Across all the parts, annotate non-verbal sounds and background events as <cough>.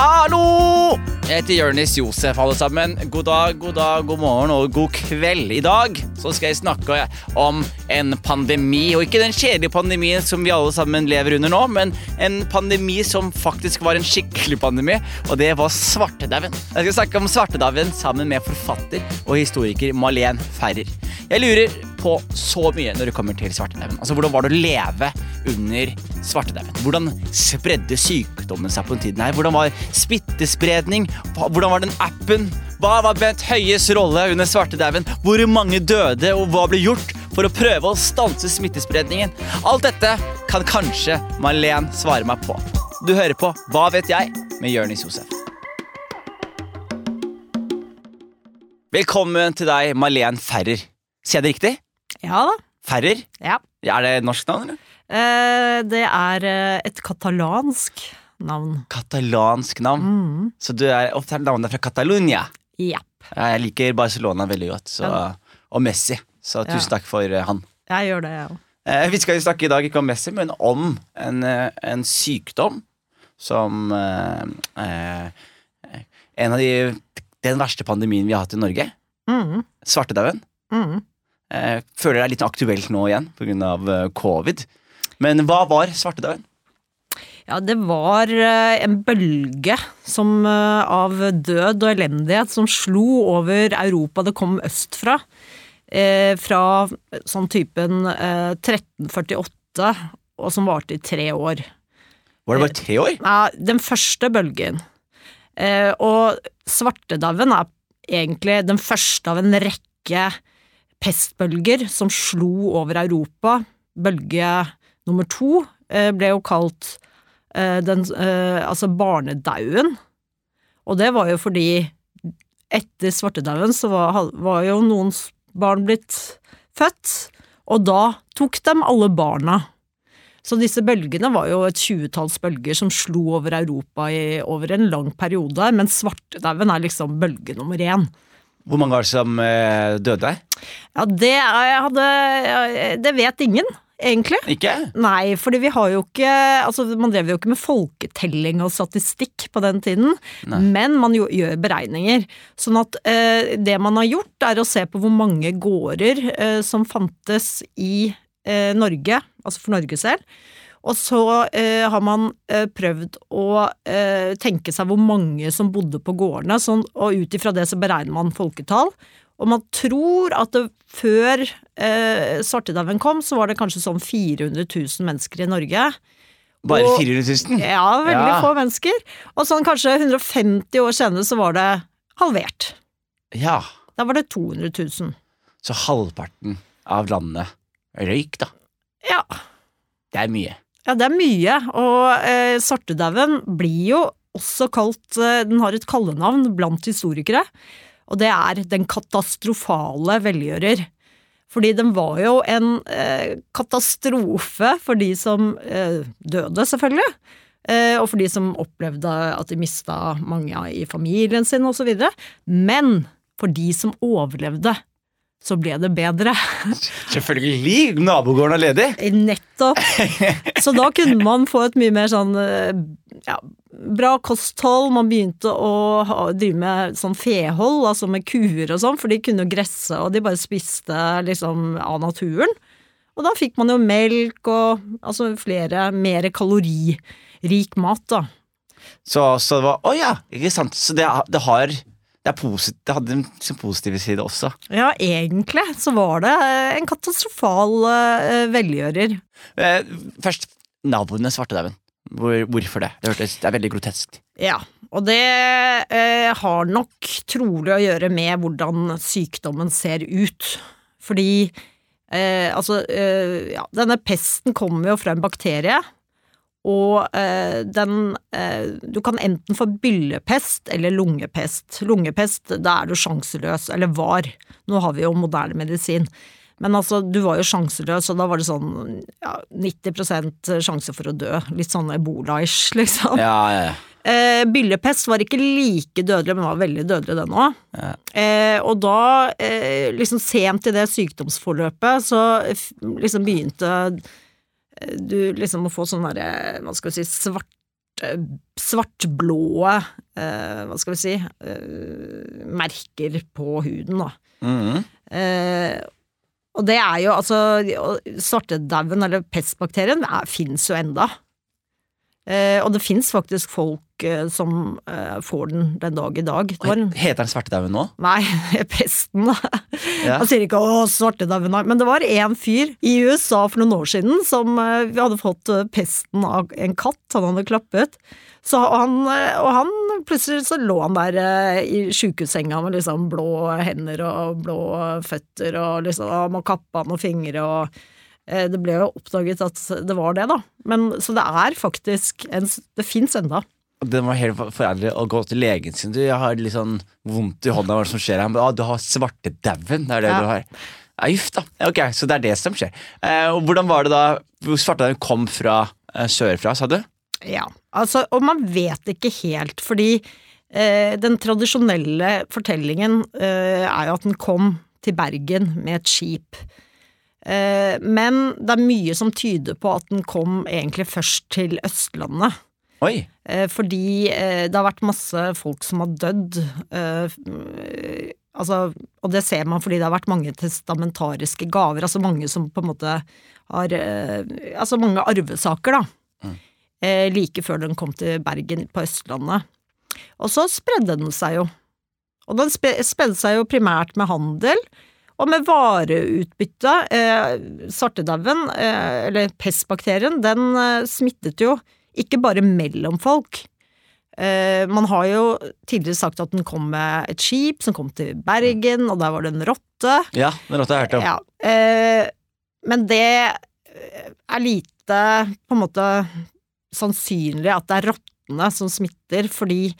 Hallo! Jeg heter Jonis Josef, alle sammen. God dag, god dag, god morgen og god kveld. I dag så skal jeg snakke om en pandemi, og ikke den kjedelige pandemien som vi alle sammen lever under nå, men en pandemi som faktisk var en skikkelig pandemi, og det var svartedauden. Jeg skal snakke om svartedauden sammen med forfatter og historiker Malene Ferrer. Jeg lurer på så mye når det kommer til svartedauden. Altså, hvordan var det å leve under svartedauden? Hvordan spredde sykdommen seg på den tiden her? Hvordan var smittespredning? Hvordan var den appen? Hva var Bent Høies rolle under svartedauden? Hvor mange døde, og hva ble gjort for å prøve å stanse smittespredningen? Alt dette kan kanskje Malene svare meg på. Du hører på Hva vet jeg? med Jørnis Josef. Velkommen til deg, Malene Ferrer. Sier jeg det riktig? Ja da. Ferrer? Ja. Er det norsk navn, eller? Eh, det er eh, et katalansk navn. Katalansk navn. Mm. Så du er ofte navnet fra Catalonia. Yep. Jeg liker Barcelona veldig godt, så, Ja. og Messi. Så Ja. tusen takk for eh, han. Jeg gjør det, jeg òg. Eh, vi skal jo snakke i dag ikke om Messi, men om en, en sykdom som eh, En av de Den verste pandemien vi har hatt i Norge. Mm. Svartedauden. Mm. Eh, føler det er litt aktuelt nå igjen pga. Covid. Men hva var svartedauden? Ja, det var eh, en bølge som, eh, av død og elendighet som slo over Europa. Det kom østfra. Eh, fra sånn typen eh, 1348, og som varte i tre år. Var det bare tre år? Ja, den første bølgen. Eh, og svartedauden er egentlig den første av en rekke pestbølger som slo over Europa. Bølge nummer to eh, ble jo kalt eh, den, eh, altså barnedauden. Og det var jo fordi etter svartedauden så var, var jo noen barn blitt født, og da tok dem alle barna. Så disse bølgene var jo et tjuetalls bølger som slo over Europa i, over en lang periode, men svartedauden er liksom bølge nummer én. Hvor mange var det som døde? Ja, det, hadde, det vet ingen, egentlig. Ikke? Nei, fordi vi har jo ikke Altså, man drev jo ikke med folketelling og statistikk på den tiden, Nei. men man jo, gjør beregninger. Sånn at eh, det man har gjort, er å se på hvor mange gårder eh, som fantes i eh, Norge, altså for Norge selv. Og så eh, har man eh, prøvd å eh, tenke seg hvor mange som bodde på gårdene, sånn, og ut ifra det så beregner man folketall. Og man tror at det, før eh, svartedauden kom, så var det kanskje sånn 400 000 mennesker i Norge. Bare 400 000? Ja, veldig Ja. få mennesker. Og sånn kanskje 150 år senere så var det halvert. Ja. Da var det 200 000. Så halvparten av landet røyk, da. Ja, Det er mye. ja det er mye. Og eh, svartedauden blir jo også kalt eh, Den har et kallenavn blant historikere, og det er den katastrofale velgjører. Fordi den var jo en eh, katastrofe for de som eh, døde, selvfølgelig. Eh, og for de som opplevde at de mista mange i familien sin osv. Men for de som overlevde, så ble det bedre. <laughs> Selvfølgelig! Nabogården er ledig. Nettopp. <laughs> Så da kunne man få et mye mer sånn eh, ja, bra kosthold. Man begynte å ha, drive med sånn fehold, altså med kuer og sånn, for de kunne jo gresse, og de bare spiste liksom av naturen. Og da fikk man jo melk og altså flere, mer kaloririk mat, da. Så, så det var Å ja! Ikke sant. Så det, det har det, det hadde sin positive side også. Ja, egentlig så var det eh, en katastrofal uh, velgjører. Eh, først naboene svartedauden. Hvor, hvorfor det? Det, hørtes, det er veldig grotesk. Ja, og det eh, har nok trolig å gjøre med hvordan sykdommen ser ut. Fordi eh, altså eh, ja, denne pesten kommer jo fra en bakterie. Og eh, den eh, Du kan enten få byllepest eller lungepest. Lungepest, da er du sjanseløs, eller var. Nå har vi jo moderne medisin. Men altså, du var jo sjanseløs, og da var det sånn ja, 90 sjanse for å dø. Litt sånn ebola-ish, <laughs> liksom. Ja, ja, ja. Eh, byllepest var ikke like dødelig, men var veldig dødelig den òg. Ja. Eh, og da, eh, liksom sent i det sykdomsforløpet, så liksom begynte du liksom må få sånn derre, hva skal vi si, svartblå eh, Hva skal vi si eh, merker på huden, da. Mhm. Eh, og det er jo altså Svartedauden, eller pestbakterien, fins jo enda. Eh, og det fins faktisk folk eh, som eh, får den den dag i dag. Heter den svartedauden nå? nei, <laughs> pesten, da. Ja. Sier ikke 'å, svartedauden', nei. Men det var en fyr i USA for noen år siden som hadde fått pesten av en katt han hadde klappet. Så han, og han plutselig så lå han der i sjukehussenga med liksom blå hender og blå føtter og liksom og Man kappa noen fingre og Det ble jo oppdaget at det var det, da. Men, så det er faktisk en Det fins enda. Det var helt for- forferdelig å gå til legen sin. Du, jeg har litt sånn vondt i hånda, hva er det som skjer? Ba, ah, du har svartedauden, det er det Ja. du har. Ja, Uff da. Ok, så det er det som skjer. Eh, og hvordan var det da hvor svartedauden kom fra eh, sørfra, sa du? Ja, altså, og man vet ikke helt, fordi eh, den tradisjonelle fortellingen eh, er jo at den kom til Bergen med et skip. Eh, men det er mye som tyder på at den kom egentlig først til Østlandet. Oi. Eh, fordi eh, det har vært masse folk som har dødd. Eh, altså, og det ser man fordi det har vært mange testamentariske gaver. Altså mange som på en måte har Altså mange arvesaker, da. Mm. Eh, like før den kom til Bergen på Østlandet. Og så spredde den seg jo. Og den spredde seg jo primært med handel. Og med vareutbytte. Eh, Svartedauden, eh, eller pestbakterien, den eh, smittet jo ikke bare mellom folk. Eh, man har jo tidligere sagt at den kom med et skip som kom til Bergen, og der var det en rotte. Ja, den rotta har jeg hørt om. Ja, eh, men det eh, er lite på en måte sannsynlig at det er rottene som smitter, fordi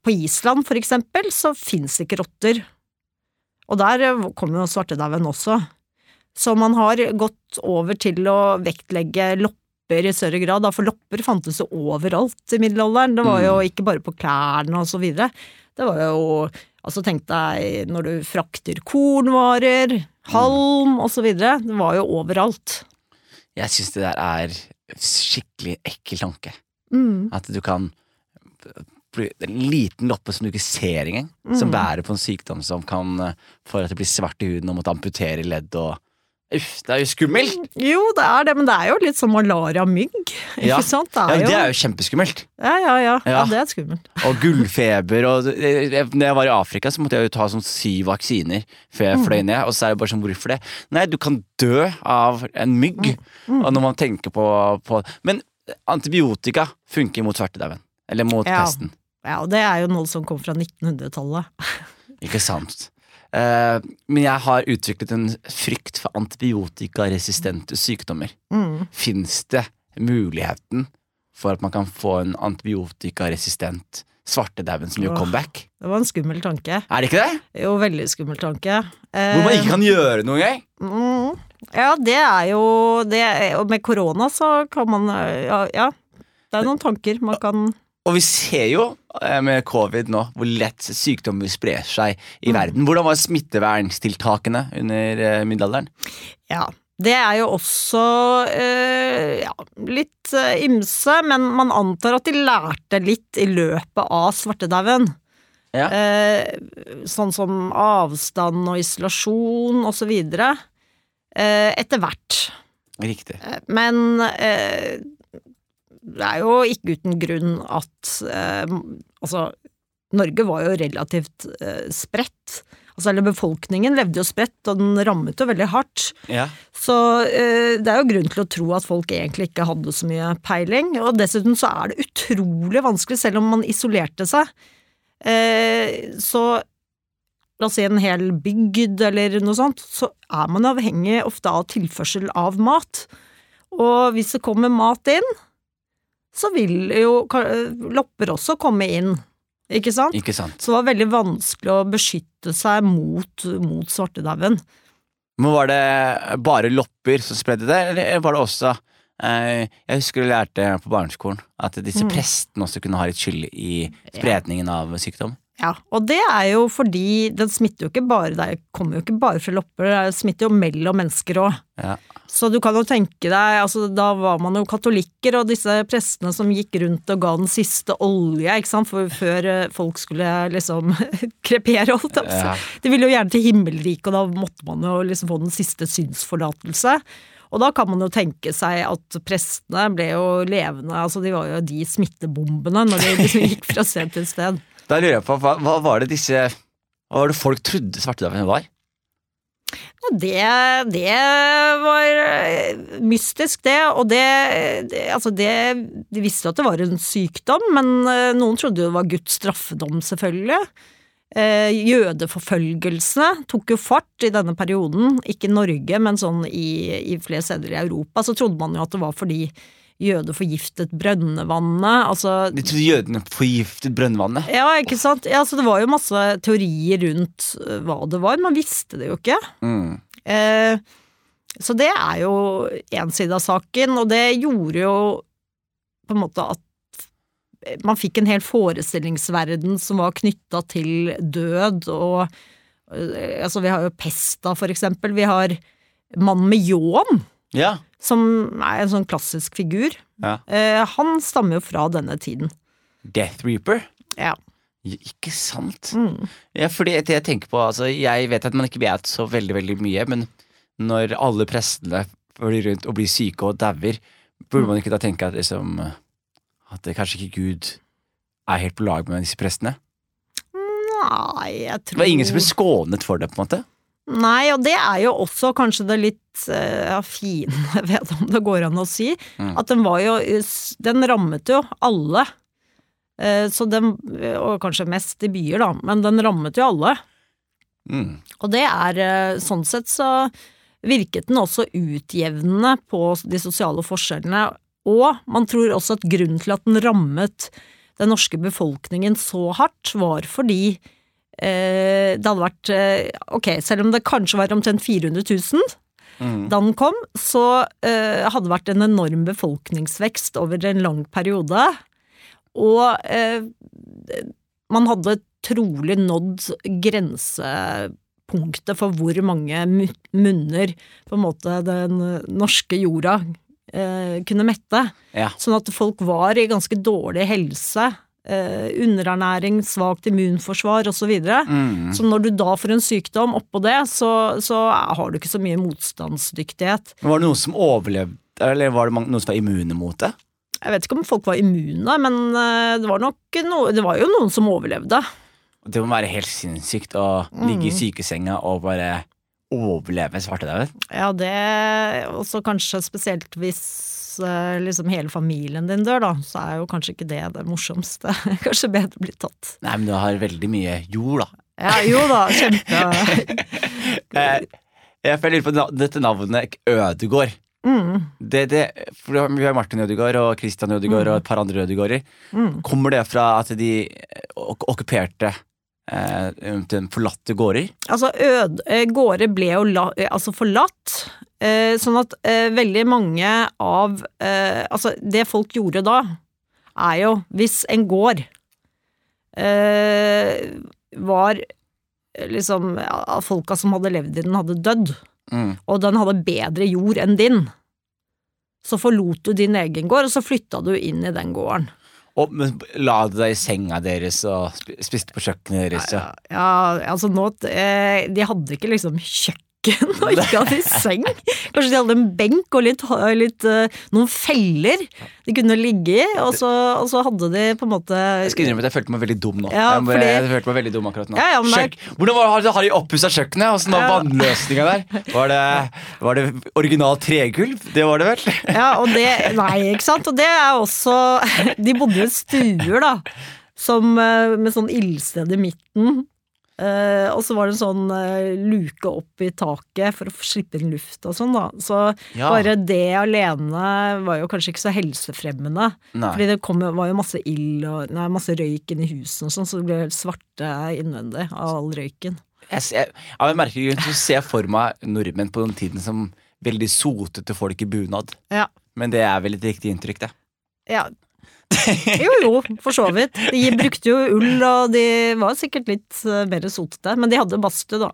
på Island for eksempel så fins ikke rotter. Og der kom kommer jo svartedauden også. Så man har gått over til å vektlegge lopper i større grad, for lopper fantes jo overalt i middelalderen. Det var jo ikke bare på klærne og så videre. Det var jo Altså tenk deg når du frakter kornvarer, halm og så videre. Det var jo overalt. Jeg syns det der er skikkelig ekkel tanke. Mm. At du kan en liten loppe som du ikke ser engang, som Mm. bærer på en sykdom som kan eh, få deg til å bli svart i huden og måtte amputere ledd og Uff, det er jo skummelt! Jo, det er det, men det er jo litt som malaria-mygg, Ja. ikke? Det er ja, det er jo kjempeskummelt. ja, ja, ja, ja. Ja. det er skummelt. Og gullfeber og Når jeg var i Afrika, så måtte jeg jo ta sånn syv vaksiner før jeg fløy ned. Og så er det bare sånn, hvorfor det? Nei, du kan dø av en mygg. Og når man tenker på, på Men antibiotika funker mot svartedauden. Eller mot pesten. Ja, og det er jo noe som kom fra 1900-tallet. <laughs> Ikke sant? Uh, men jeg har utviklet en frykt for antibiotikaresistente sykdommer. Mm. Fins det muligheten for at man kan få en antibiotikaresistent svartedauden som gjør comeback? Det var en skummel tanke. Er det ikke det? Jo, veldig skummel tanke. Hvor man ikke kan gjøre noe engang? Mm. Ja, det er jo det, Og med korona så kan man ja, ja, det er noen tanker man kan Og vi ser jo eh, med covid nå hvor lett sykdommer sprer seg i Mm. verden. Hvordan var smitteverntiltakene under eh, middelalderen? Ja. Det er jo også øh, ja, litt ymse, men man antar at de lærte litt i løpet av svartedauden. Ja. Eh, sånn som avstand og isolasjon og så videre. Eh, etter hvert. Riktig. Men eh, det er jo ikke uten grunn at eh, Altså, Norge var jo relativt eh, spredt. Altså, eller befolkningen levde jo spredt, og den rammet jo veldig hardt. Ja. Så eh, det er jo grunn til å tro at folk egentlig ikke hadde så mye peiling. Og dessuten så er det utrolig vanskelig, selv om man isolerte seg. Eh, så la oss si en hel bygd eller noe sånt, så er man avhengig ofte av tilførsel av mat. Og hvis det kommer mat inn, så vil jo lopper også komme inn, ikke sant? Ikke sant. Så det var veldig vanskelig å beskytte seg mot, mot svartedauden. Men var det bare lopper som spredde det, eller var det også eh, Jeg husker jeg lærte på barneskolen at disse Mm. prestene også kunne ha litt skyld i spredningen av sykdom. Ja, og det er jo fordi den smitter jo ikke bare Det kommer jo ikke bare fra lopper, det smitter jo mellom mennesker òg. Ja. Så du kan jo tenke deg, altså da var man jo katolikker, og disse prestene som gikk rundt og ga den siste olje, ikke sant, for før eh, folk skulle liksom <laughs> krepere, holdt jeg på å si. De ville jo gjerne til himmelriket, og da måtte man jo liksom få den siste synsforlatelse. Og da kan man jo tenke seg at prestene ble jo levende, altså de var jo de smittebombene når de liksom gikk fra sted til sted. <laughs> Da lurer jeg på, hva, hva var det disse Hva var det folk trodde svartedauden var? Det, det var eh, mystisk, det. Og det, det Altså, det De visste jo at det var en sykdom, men eh, noen trodde jo det var Guds straffedom, selvfølgelig. Eh, jødeforfølgelsene tok jo fart i denne perioden. Ikke i Norge, men sånn i, i flere steder i Europa. Så trodde man jo at det var fordi jøder forgiftet brønnevannet. Altså De trodde jødene forgiftet brønnvannet. Ja, ikke sant. Ja, så det var jo masse teorier rundt eh, hva det var. Man visste det jo ikke. Mm. Eh, så det er jo én side av saken, og det gjorde jo på en måte at man fikk en hel forestillingsverden som var knytta til død og eh, Altså, vi har jo Pesta, for eksempel. Vi har Mannen med ljåen, Ja. Som er en sånn klassisk figur. ja. Eh, han stammer jo fra denne tiden. Death Reaper. Ja. Ikke sant? Mm. Ja, fordi det jeg tenker på, altså, Jeg vet at man ikke vet så veldig veldig mye, men når alle prestene flyr rundt og blir syke og dauer, burde man ikke da tenke at liksom At det kanskje ikke Gud er helt på lag med disse prestene? Nei, jeg tror Det var ingen som ble skånet for det, på en måte. Nei, og det er jo også kanskje det litt ja, fine ved om det går an å si. Mm. At den var jo Den rammet jo alle. Eh, Så den, og kanskje mest i byer, da, men den rammet jo alle. Mm. Og det er eh, Sånn sett så virket den også utjevnende på de sosiale forskjellene. Og man tror også at grunnen til at den rammet den norske befolkningen så hardt, var fordi det hadde vært eh, Ok, selv om det kanskje var omtrent 400 000 Mm. da den kom, så eh, hadde det vært en enorm befolkningsvekst over en lang periode. Og eh, man hadde trolig nådd grensepunktet for hvor mange munner på en måte den norske jorda eh, kunne mette. Ja. Sånn at folk var i ganske dårlig helse. Eh, underernæring, svakt immunforsvar osv. Så. Mm. så når du da får en sykdom oppå det, så, så har du ikke så mye motstandsdyktighet. Var det noen som overlevde, eller var det noen som var immune mot det? Jeg vet ikke om folk var immune, men eh, det var noe, det var jo noen som overlevde. Det må være helt sinnssykt å ligge i sykesenga og bare overleve svartedauden. Ja, det også kanskje spesielt hvis liksom hele familien din dør, da, så er jo kanskje ikke det det morsomste. <laughs> kanskje bedre bli tatt. Nei, men du har veldig mye jord, da. Ja, jo da, kjempe <laughs> Eh, jeg lurer på dette navnet Ødegård. mm, Det, det, vi har Martin Ødegaard og Christian Ødegaard og et par andre Ødegårder. mm. Kommer det fra at de eh, ok okkuperte eh, forlatte gårder? Altså, ød, eh, gårder ble jo la, eh, altså forlatt, eh, sånn at eh, veldig mange av eh, Altså, det folk gjorde da, er jo hvis en gård eh, var eh, liksom ja, Folka som hadde levd i den, hadde dødd, Mm. og den hadde bedre jord enn din, så forlot du din egen gård, og så flytta du inn i den gården. Og men, la du deg i senga deres og spiste på kjøkkenet deres? Ja. Ja, altså nå eh, De hadde ikke liksom kjøkken og ikke hadde de <laughs> seng. Kanskje de hadde en benk og litt, litt eh, noen feller de kunne ligge i, og så, og så hadde de på en måte Jeg skal innrømme at jeg følte meg veldig dum nå. Ja, jeg, bare, fordi- jeg følte meg veldig dum akkurat nå. Ja, ja, men Hvordan var, har, har de oppussa kjøkkenet? Åssen var vannløsninga der? Var det, var det original tregulv? Det var det vel? <laughs> Ja, og det Nei, ikke sant. Og det er også <laughs> De bodde jo i stuer, da. Som, eh, med sånn ildsted i midten. Eh, og så var det en sånn uh, luke opp i taket for å slippe inn luft og sånn, da. Så Ja. bare det alene var jo kanskje ikke så helsefremmende. Nei. Fordi det kom, var jo masse ild og nei, masse røyk inni husene og sånn, så det ble helt svarte innvendig av all røyken. Jeg, ser- av en merkelig grunn så ser jeg for meg nordmenn på den tiden som veldig sotete folk i bunad. Ja. Men det er vel et riktig inntrykk, det. Ja, <laughs> Jo jo, for så vidt. De brukte jo ull, og de var sikkert litt eh, mer sotete. Men de hadde badstue, da.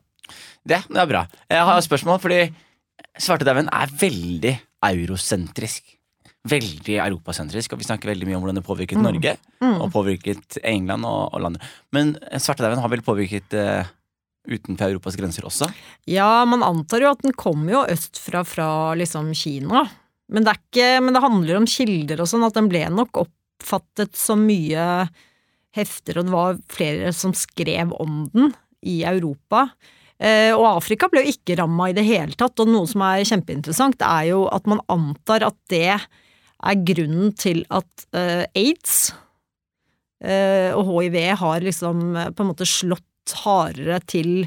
Det, det er bra. Jeg har et spørsmål, fordi svartedauden er veldig eurosentrisk. Veldig europasentrisk, og vi snakker veldig mye om hvordan det påvirket Norge. Og påvirket England og, og landet. Men svartedauden har vel påvirket eh, utenfor Europas grenser også? Ja, man antar jo at den kommer jo østfra fra liksom Kina. Men det, er ikke, men det handler om kilder og sånn, at den ble nok oppfattet så mye hefter, og det var flere som skrev om den i Europa. Eh, og Afrika ble jo ikke ramma i det hele tatt, og noe som er kjempeinteressant, er jo at man antar at det er grunnen til at eh, aids eh, og hiv har liksom på en måte slått hardere til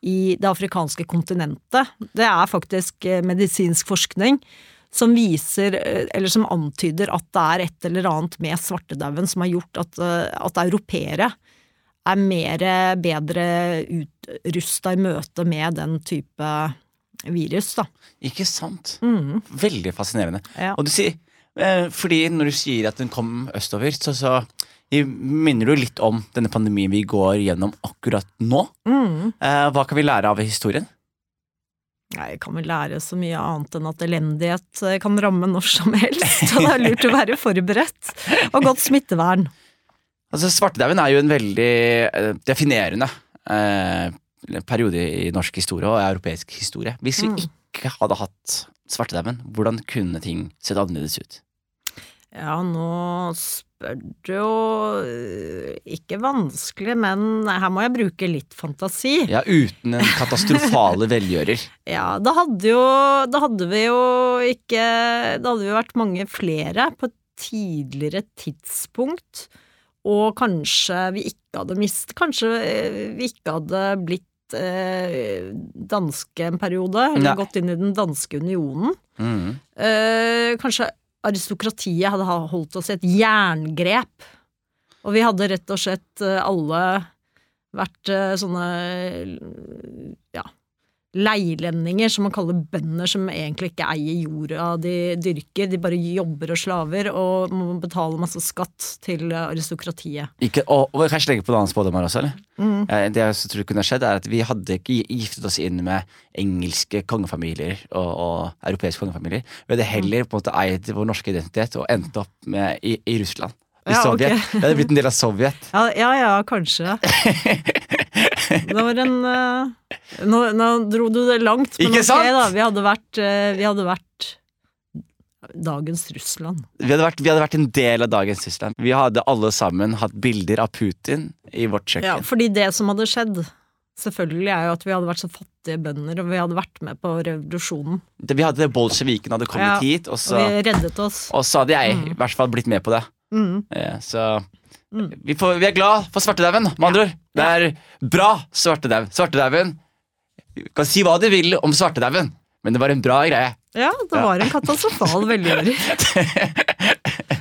i det afrikanske kontinentet. Det er faktisk medisinsk forskning som viser, eh, eller som antyder at det er et eller annet med svartedauden som har gjort at, eh, at europeere er mer bedre utrusta i møte med den type virus, da. Ikke sant? Mm, Veldig fascinerende. ja. Og du sier, eh, fordi når du sier at den kom østover, så, så minner du litt om denne pandemien vi går gjennom akkurat nå. Mm. Hva kan vi lære av historien? Nei, Jeg kan vel lære så mye annet enn at elendighet eh, kan ramme når som helst, <laughs> og det er lurt å være forberedt. Og godt smittevern. Altså, Svartedauden er jo en veldig eh, definerende eh, periode i norsk historie og europeisk historie. Hvis vi Mm. ikke hadde hatt svartedauden, hvordan kunne ting sett annerledes ut? Ja, nå du jo øh, Ikke vanskelig, men her må jeg bruke litt fantasi. Ja, Uten en katastrofale <laughs> velgjører. Ja, da hadde jo Da hadde vi jo ikke Da hadde vi vært mange flere på et tidligere tidspunkt. Og kanskje vi ikke hadde mist Kanskje eh, vi ikke hadde blitt eh, danske en periode, eller Nei. gått inn i den danske unionen. Mm. Eh, kanskje aristokratiet hadde holdt oss i et jerngrep. Og vi hadde rett og slett eh, alle vært eh, sånne ja, leilendinger, som man kaller bønder, som egentlig ikke eier jorda de dyrker. De bare jobber og slaver og må betale masse skatt til aristokratiet. Ikke, og, og kanskje legge på en annen spådom her også, eller? Mm. Eh, Det jeg tror kunne skjedd, er at vi hadde ikke giftet oss inn med engelske kongefamilier og, og europeiske kongefamilier. Vi hadde heller på en måte eid vår norske identitet og endt opp med, i, i Russland. I Ja, Sovjet. Sovjet. det hadde blitt en del av Sovjet. Ja, ja, ja kanskje. <laughs> Det var en eh, nå, nå dro du det langt, men Ikke ok, da. Vi hadde vært, eh, vi hadde vært dagens Russland. Vi hadde, vært, vi hadde vært en del av dagens Russland. Vi hadde alle sammen hatt bilder av Putin i vårt Ja, fordi det som hadde skjedd, selvfølgelig er jo at vi hadde vært så fattige bønder, og vi hadde vært med på revolusjonen. Det- Vi hadde Bolsjeviken hadde kommet Ja, hit, og Og så, oss. og så hadde jeg Mm. i hvert fall blitt med på det. Mm. Ja, Så Mm. vi, får, vi er glad for svartedauden, med andre ord. Det er bra svartedauden. Svartedauden Du kan si hva du vil om svartedauden, men det var en bra greie. Ja, det var en katastrofal velgjører. <laughs>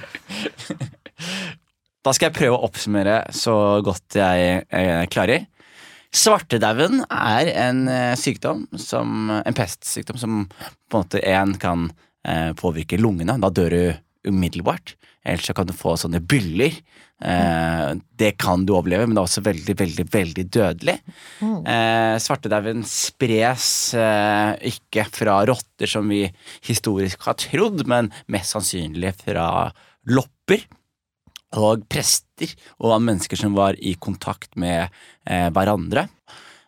Da skal jeg prøve å oppsummere så godt jeg eh, klarer. Svartedauden er en eh, sykdom som, en pestsykdom som på en måte en kan eh, påvirke lungene. Da dør du umiddelbart. Ellers så kan du få sånne byller. Eh, det kan du overleve, men det er også veldig, veldig, veldig dødelig. Mm. Eh, svartedauden spres eh, ikke fra rotter som vi historisk har trodd, men mest sannsynlig fra lopper og prester og mennesker som var i kontakt med eh, hverandre.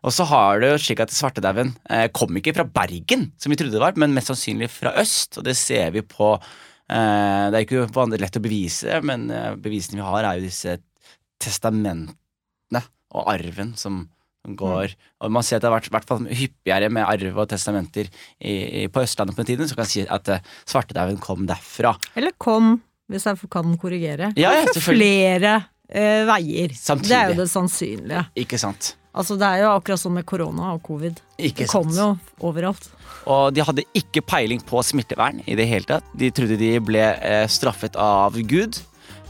Og så har det jo slik at svartedauden eh, kom ikke fra Bergen, som vi trodde det var, men mest sannsynlig fra øst, og det ser vi på Det er ikke lett å bevise, men eh, bevisene vi har, er jo disse testamentene og arven som går går, og Man ser at det har vært hvert fall hyppigere med arv og testamenter i, i, på Østlandet på den tiden, så kan jeg si at eh, svartedauden kom derfra. Eller kom, hvis jeg kan korrigere. Ja, ja, flere uh, veier. Samtidig. Det er jo det sannsynlige. Ikke sant? Altså, det er jo akkurat som med korona og covid. Ikke Det kommer jo overalt. Og de hadde ikke peiling på smittevern i det hele tatt. De trodde de ble eh, straffet av Gud.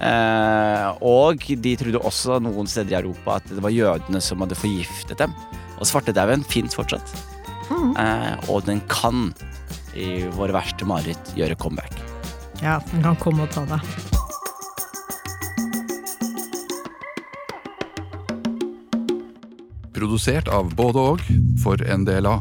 Eh, og de trodde også noen steder i Europa at det var jødene som hadde forgiftet dem. Og svartedauden fins fortsatt. Mm. Eh, og den kan i våre verste mareritt gjøre comeback. Ja, den kan komme og ta deg. Produsert av både og for NDLA.